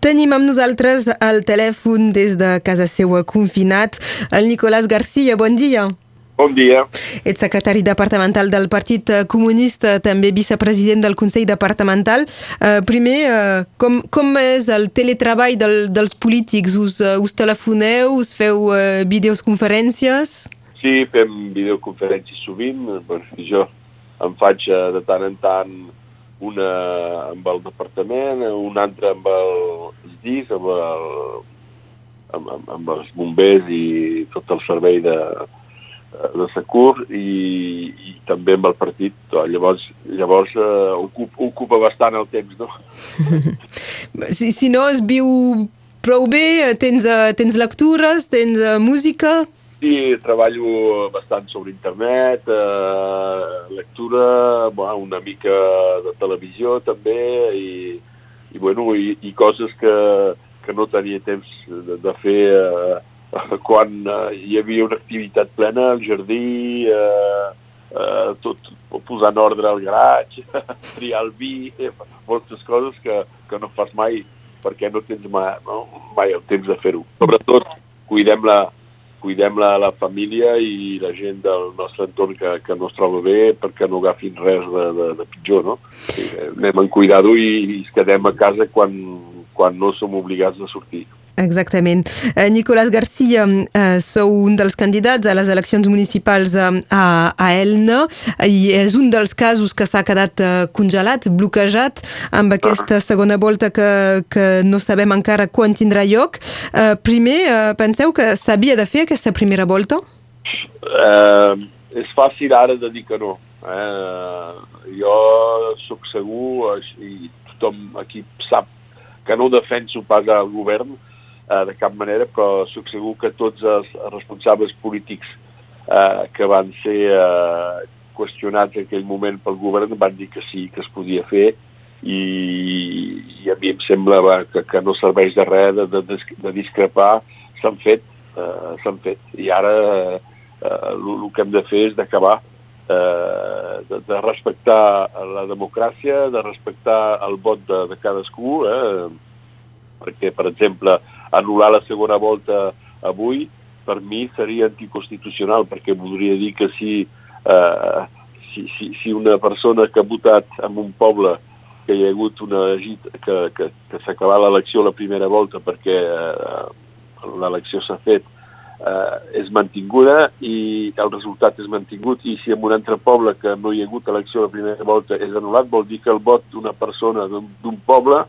Tenim amb nosaltres al telèfon des de casa seva confinat el Nicolás Garcia. Bon dia. Bon dia. Ets secretari departamental del Partit Comunista, també vicepresident del Consell Departamental. Uh, primer, uh, com, com és el teletreball del, dels polítics? Us, uh, us telefoneu, us feu uh, videoconferències? Sí, fem videoconferències sovint. Jo em faig uh, de tant en tant una amb el departament, una altra amb els DIS, amb, el, amb, amb, amb els bombers i tot el servei de, de Secur i, i també amb el partit. Llavors, llavors uh, ocupa, ocupa bastant el temps, no? si, si no es viu prou bé, tens, uh, tens lectures, tens uh, música... Sí, treballo bastant sobre internet, eh, lectura, bueno, una mica de televisió també i, i, bueno, i, i coses que, que no tenia temps de, de fer eh, quan eh, hi havia una activitat plena al jardí, eh, eh, tot, posar en ordre el garatge, triar el vi, eh, moltes coses que, que no fas mai perquè no tens mai, no, mai el temps de fer-ho. Sobretot, cuidem la, cuidem la, la família i la gent del nostre entorn que, que no es troba bé perquè no agafin res de, de, de pitjor, no? Eh, anem en cuidar-ho i, i quedem a casa quan, quan no som obligats a sortir. Exactament. Eh, Nicolás Garcia, eh, sou un dels candidats a les eleccions municipals eh, a, a Elna i és un dels casos que s'ha quedat eh, congelat, bloquejat, amb aquesta segona volta que, que no sabem encara quan tindrà lloc. Eh, primer, eh, penseu que s'havia de fer aquesta primera volta? Eh, és fàcil ara de dir que no. Eh, jo sóc segur, i tothom aquí sap que no defenso pas al govern, eh, de cap manera, però soc segur que tots els responsables polítics eh, que van ser eh, qüestionats en aquell moment pel govern van dir que sí, que es podia fer i, i a mi em sembla va, que, que no serveix de res de, de, de discrepar, s'han fet, eh, s'han fet. I ara eh, el que hem de fer és d'acabar eh, de, de respectar la democràcia, de respectar el vot de, de cadascú, eh, perquè, per exemple, anul·lar la segona volta avui, per mi seria anticonstitucional, perquè voldria dir que si, eh, si, si, si una persona que ha votat en un poble que hi ha hagut una que, que, que s'ha acabat l'elecció la primera volta perquè eh, l'elecció s'ha fet eh, és mantinguda i el resultat és mantingut i si en un altre poble que no hi ha hagut elecció la primera volta és anul·lat vol dir que el vot d'una persona d'un poble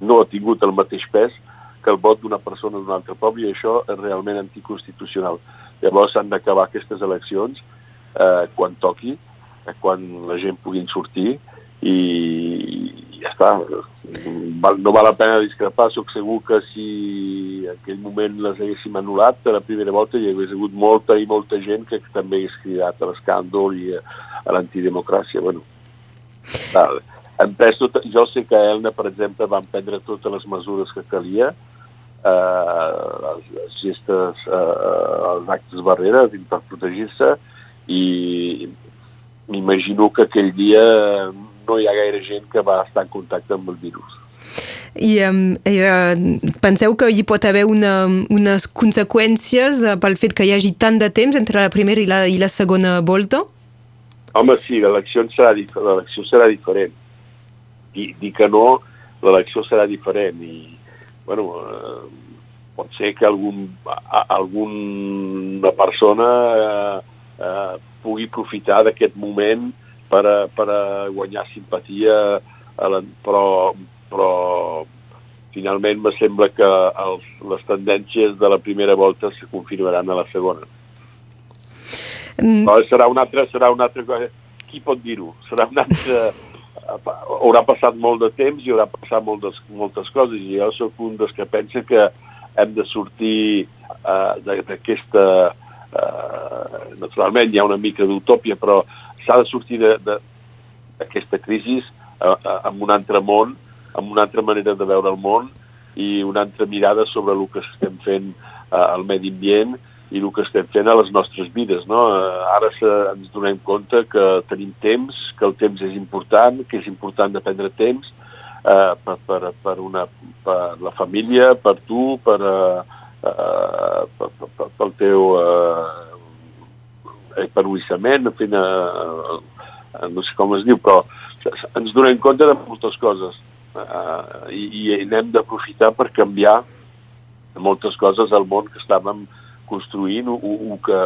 no ha tingut el mateix pes que el vot d'una persona d'un altre poble i això és realment anticonstitucional. Llavors s'han d'acabar aquestes eleccions eh, quan toqui, eh, quan la gent puguin sortir i, i ja està. No val la pena discrepar, sóc segur que si en aquell moment les haguéssim anul·lat a la primera volta hi hagués hagut molta i molta gent que també hagués cridat a l'escàndol i a, a l'antidemocràcia. Bueno, val. Hem pres tot, jo sé que Elna, per exemple, van prendre totes les mesures que calia, eh, les, les gestes, eh, els actes barrera per protegir-se i m'imagino que aquell dia no hi ha gaire gent que va estar en contacte amb el virus. I um, eh, penseu que hi pot haver una, unes conseqüències uh, pel fet que hi hagi tant de temps entre la primera i la, i la segona volta? Home, sí, l'elecció serà, serà diferent dir, dir que no, l'elecció serà diferent i, bueno, eh, pot ser que algun, a, alguna persona eh, eh, pugui aprofitar d'aquest moment per a, per a guanyar simpatia, a la, però, però finalment me sembla que els, les tendències de la primera volta se confirmaran a la segona. Mm. Però serà una altra, serà una altra cosa. Qui pot dir-ho? Serà una altra haurà passat molt de temps i haurà passat moltes, moltes coses i jo sóc un dels que pensa que hem de sortir uh, d'aquesta... Uh, naturalment hi ha una mica d'utòpia, però s'ha de sortir d'aquesta crisi uh, uh, amb un altre món, amb una altra manera de veure el món i una altra mirada sobre el que estem fent uh, al medi ambient i el que estem fent a les nostres vides. No? Eh, ara se, ens donem compte que tenim temps, que el temps és important, que és important de prendre temps, eh, per, per, per, una, per la família, per tu, per, eh, eh, per, per, pel teu eh, epanouissament, en fi, eh, eh, no sé com es diu, però ens donem compte de moltes coses eh, i, i n'hem d'aprofitar per canviar moltes coses al món que estàvem construint o, o que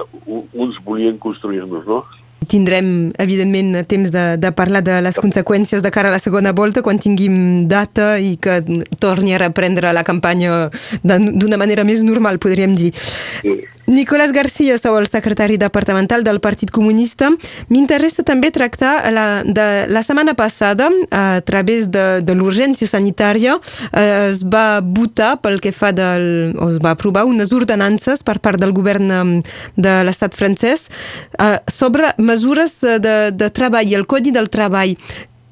uns volien construir-nos, no? Tindrem, evidentment, temps de, de parlar de les conseqüències de cara a la segona volta quan tinguem data i que torni a reprendre la campanya d'una manera més normal, podríem dir. Sí. Nicolás García, sou el secretari departamental del Partit Comunista. M'interessa també tractar la, de la setmana passada, a través de, de l'urgència sanitària, eh, es va votar pel que fa del... o es va aprovar unes ordenances per part del govern eh, de l'estat francès eh, sobre mesures de, de, de treball, el codi del treball.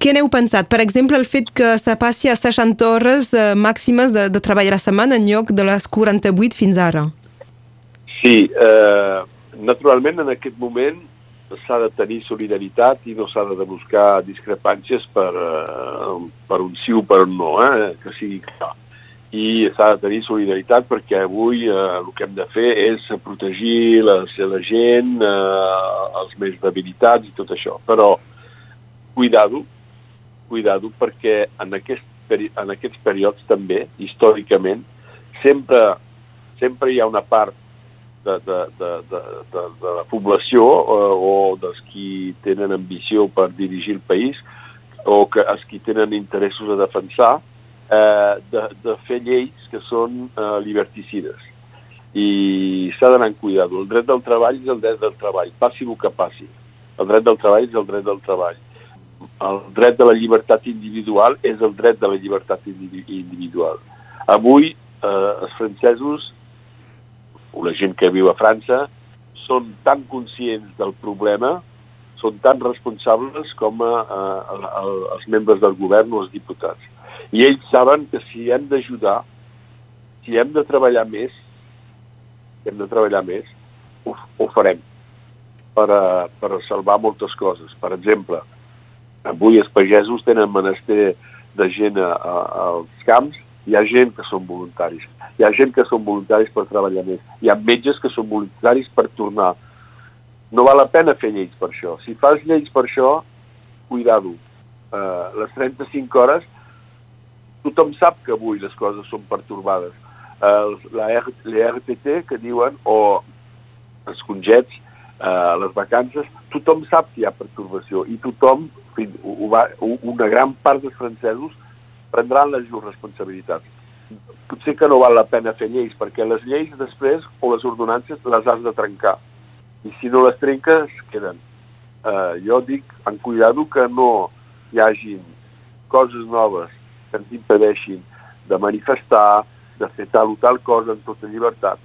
Què n'heu pensat? Per exemple, el fet que se passi a 60 hores eh, màximes de, de treball a la setmana en lloc de les 48 fins ara. Sí, eh, naturalment en aquest moment s'ha de tenir solidaritat i no s'ha de buscar discrepàncies per, eh, per un sí o per un no, eh, que sigui clar. I s'ha de tenir solidaritat perquè avui eh, el que hem de fer és protegir la, la gent, eh, els més debilitats i tot això. Però cuidado, cuidado perquè en, aquest, en aquests períodes també, històricament, sempre, sempre hi ha una part de, de, de, de, de, de la població eh, o dels qui tenen ambició per dirigir el país o que els qui tenen interessos a defensar eh, de, de fer lleis que són eh, liberticides. I s'ha d'anar amb cuidado. El dret del treball és el dret del treball, passi el que passi. El dret del treball és el dret del treball. El dret de la llibertat individual és el dret de la llibertat individual. Avui eh, els francesos o la gent que viu a França, són tan conscients del problema, són tan responsables com a, a, a, els membres del govern o els diputats. I ells saben que si hem d'ajudar, si hem de treballar més, hem de treballar més, ho, ho farem per, a, per a salvar moltes coses. Per exemple, avui els pagesos tenen menester de gent a, a, als camps, hi ha gent que són voluntaris hi ha gent que són voluntaris per treballar més. Hi ha metges que són voluntaris per tornar. No val la pena fer lleis per això. Si fas lleis per això, cuidado. Uh, les 35 hores, tothom sap que avui les coses són pertorbades. Uh, la, R, RTT, que diuen, o els congets, uh, les vacances, tothom sap que hi ha pertorbació i tothom, ho va, una gran part dels francesos, prendran les llurs responsabilitats potser que no val la pena fer lleis, perquè les lleis després, o les ordenances, les has de trencar. I si no les trenques, queden. Uh, jo dic, en cuidado que no hi hagin coses noves que ens impedeixin de manifestar, de fer tal o tal cosa en tota llibertat,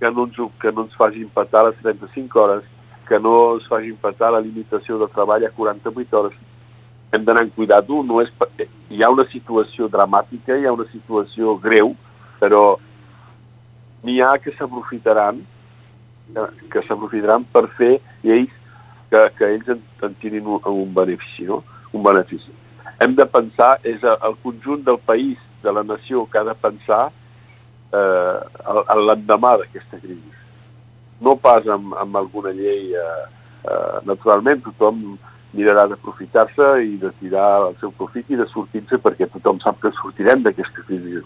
que no ens, que no ens facin patar les 35 hores, que no es facin patar la limitació de treball a 48 hores, hem d'anar amb cuidat. No és, hi ha una situació dramàtica, hi ha una situació greu, però n'hi ha que s'aprofitaran que s'aprofitaran per fer lleis que, que ells en, en tirin un, un benefici, no? un benefici. Hem de pensar, és el conjunt del país, de la nació, que ha de pensar eh, l'endemà d'aquesta crisi. No pas amb, amb alguna llei, eh, eh, naturalment, tothom mirarà d'aprofitar-se i de tirar el seu profit i de sortir-se perquè tothom sap que sortirem d'aquesta crisi.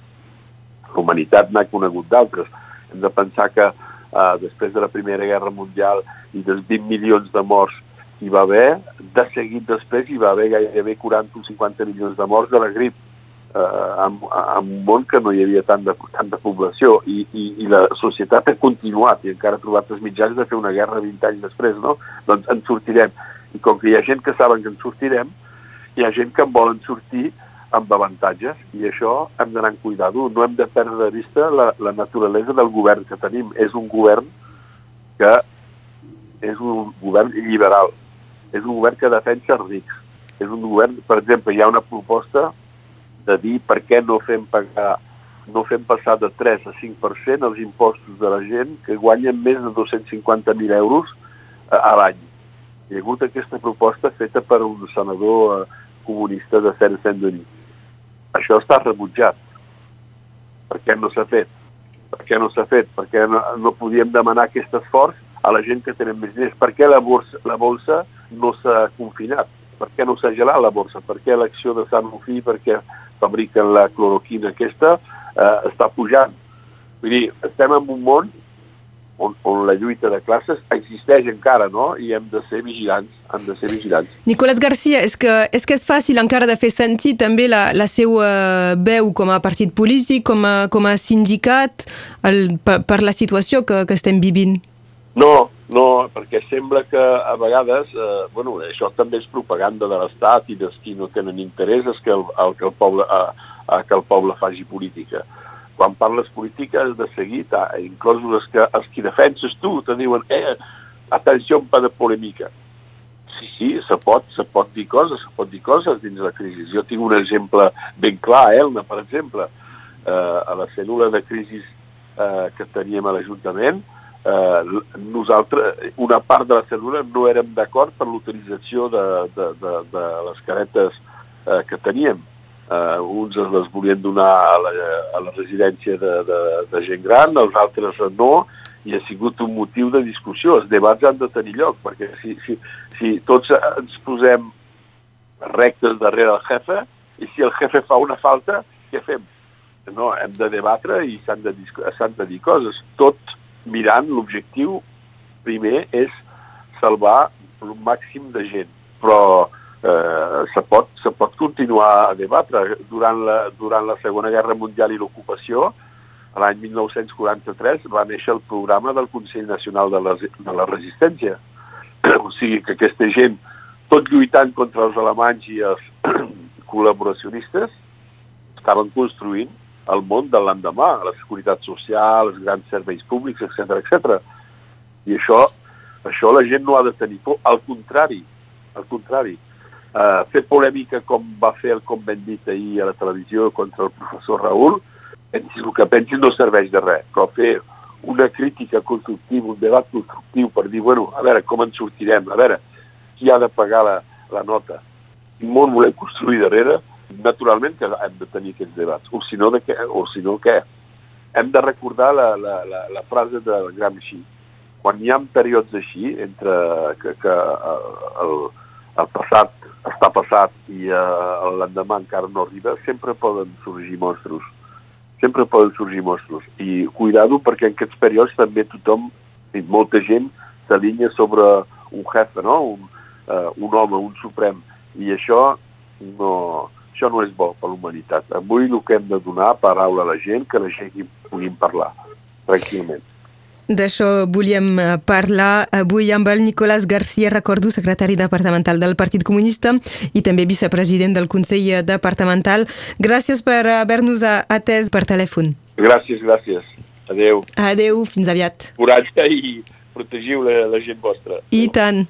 La humanitat n'ha conegut d'altres. Hem de pensar que eh, després de la Primera Guerra Mundial i dels 20 milions de morts hi va haver, de seguit després hi va haver gairebé 40 o 50 milions de morts de la grip eh, en, en un món que no hi havia tant de, tant de població i, i, i la societat ha continuat i encara ha trobat els mitjans de fer una guerra 20 anys després, no? Doncs en sortirem. I com que hi ha gent que saben que en sortirem, hi ha gent que en volen sortir amb avantatges i això hem d'anar en cuidado. No hem de perdre de vista la, la naturalesa del govern que tenim. És un govern que és un govern liberal, és un govern que defensa els rics. És un govern, per exemple, hi ha una proposta de dir per què no fem pagar no fem passar de 3 a 5% els impostos de la gent que guanyen més de 250.000 euros a l'any hi ha hagut aquesta proposta feta per un senador eh, comunista de Saint-Denis. Això està rebutjat. Per què no s'ha fet? Per què no s'ha fet? Perquè no, no podíem demanar aquest esforç a la gent que tenen més diners. Per què la borsa, la bolsa no s'ha confinat? Per què no s'ha gelat la borsa? Per què l'acció de Sanofi, per què fabriquen la cloroquina aquesta, eh, està pujant? Vull dir, estem en un món on, on la lluita de classes existeix encara, no? I hem de ser vigilants, hem de ser vigilants. Nicolás Garcia, és que, és que és fàcil encara de fer sentir també la, la seva veu com a partit polític, com a, com a sindicat, el, per, per la situació que, que estem vivint? No, no, perquè sembla que a vegades, eh, bueno, això també és propaganda de l'Estat i dels qui no tenen interès és que el, el, que el poble, a, a que el poble faci política. Quan parles política de seguir, ta, inclús els que, els qui defenses tu te diuen eh, atenció pa de polèmica. Sí, sí, se pot, se pot dir coses, se pot dir coses dins la crisi. Jo tinc un exemple ben clar, Elna, per exemple, eh, a la cèl·lula de crisi eh, que teníem a l'Ajuntament, eh, nosaltres, una part de la cèl·lula no érem d'acord per l'utilització de, de, de, de les caretes eh, que teníem. Eh, uns es les volien donar a la, a la residència de, de, de gent gran, els altres no, i ha sigut un motiu de discussió. Els debats han de tenir lloc, perquè si, si, si tots ens posem rectes darrere el jefe, i si el jefe fa una falta, què fem? No, hem de debatre i s'han de, de dir coses. Tot mirant l'objectiu primer és salvar el màxim de gent, però eh, se, pot, se pot continuar a debatre. Durant la, durant la Segona Guerra Mundial i l'ocupació, l'any 1943 va néixer el programa del Consell Nacional de la, de la Resistència. o sigui que aquesta gent, tot lluitant contra els alemanys i els col·laboracionistes, estaven construint el món de l'endemà, la seguretat social, els grans serveis públics, etc etc. I això, això la gent no ha de tenir por, al contrari, al contrari, Uh, fer polèmica com va fer el com ben dit ahir a la televisió contra el professor Raül, pensi el que pensi no serveix de res, però fer una crítica constructiva, un debat constructiu per dir, bueno, a veure, com en sortirem, a veure, qui ha de pagar la, la nota, quin món volem construir darrere, naturalment que hem de tenir aquests debats, o si no, de què, o si no què? Hem de recordar la, la, la, la frase de Gramsci. Quan hi ha periodes així, entre que, que el, el passat està passat i eh, l'endemà encara no arriba, sempre poden sorgir monstres. Sempre poden sorgir monstres. I cuidado perquè en aquests períodes també tothom, molta gent, s'alinya sobre un jefe, no? un, uh, un home, un suprem. I això no, això no és bo per la humanitat. Avui el que hem de donar paraula a la gent, que la gent hi puguin parlar tranquil·lament. D'això volíem eh, parlar avui amb el Nicolás García, recordo, secretari departamental del Partit Comunista i també vicepresident del Consell Departamental. Gràcies per haver-nos atès per telèfon. Gràcies, gràcies. Adeu. Adeu, fins aviat. Coratge i protegiu la, la gent vostra. I tant.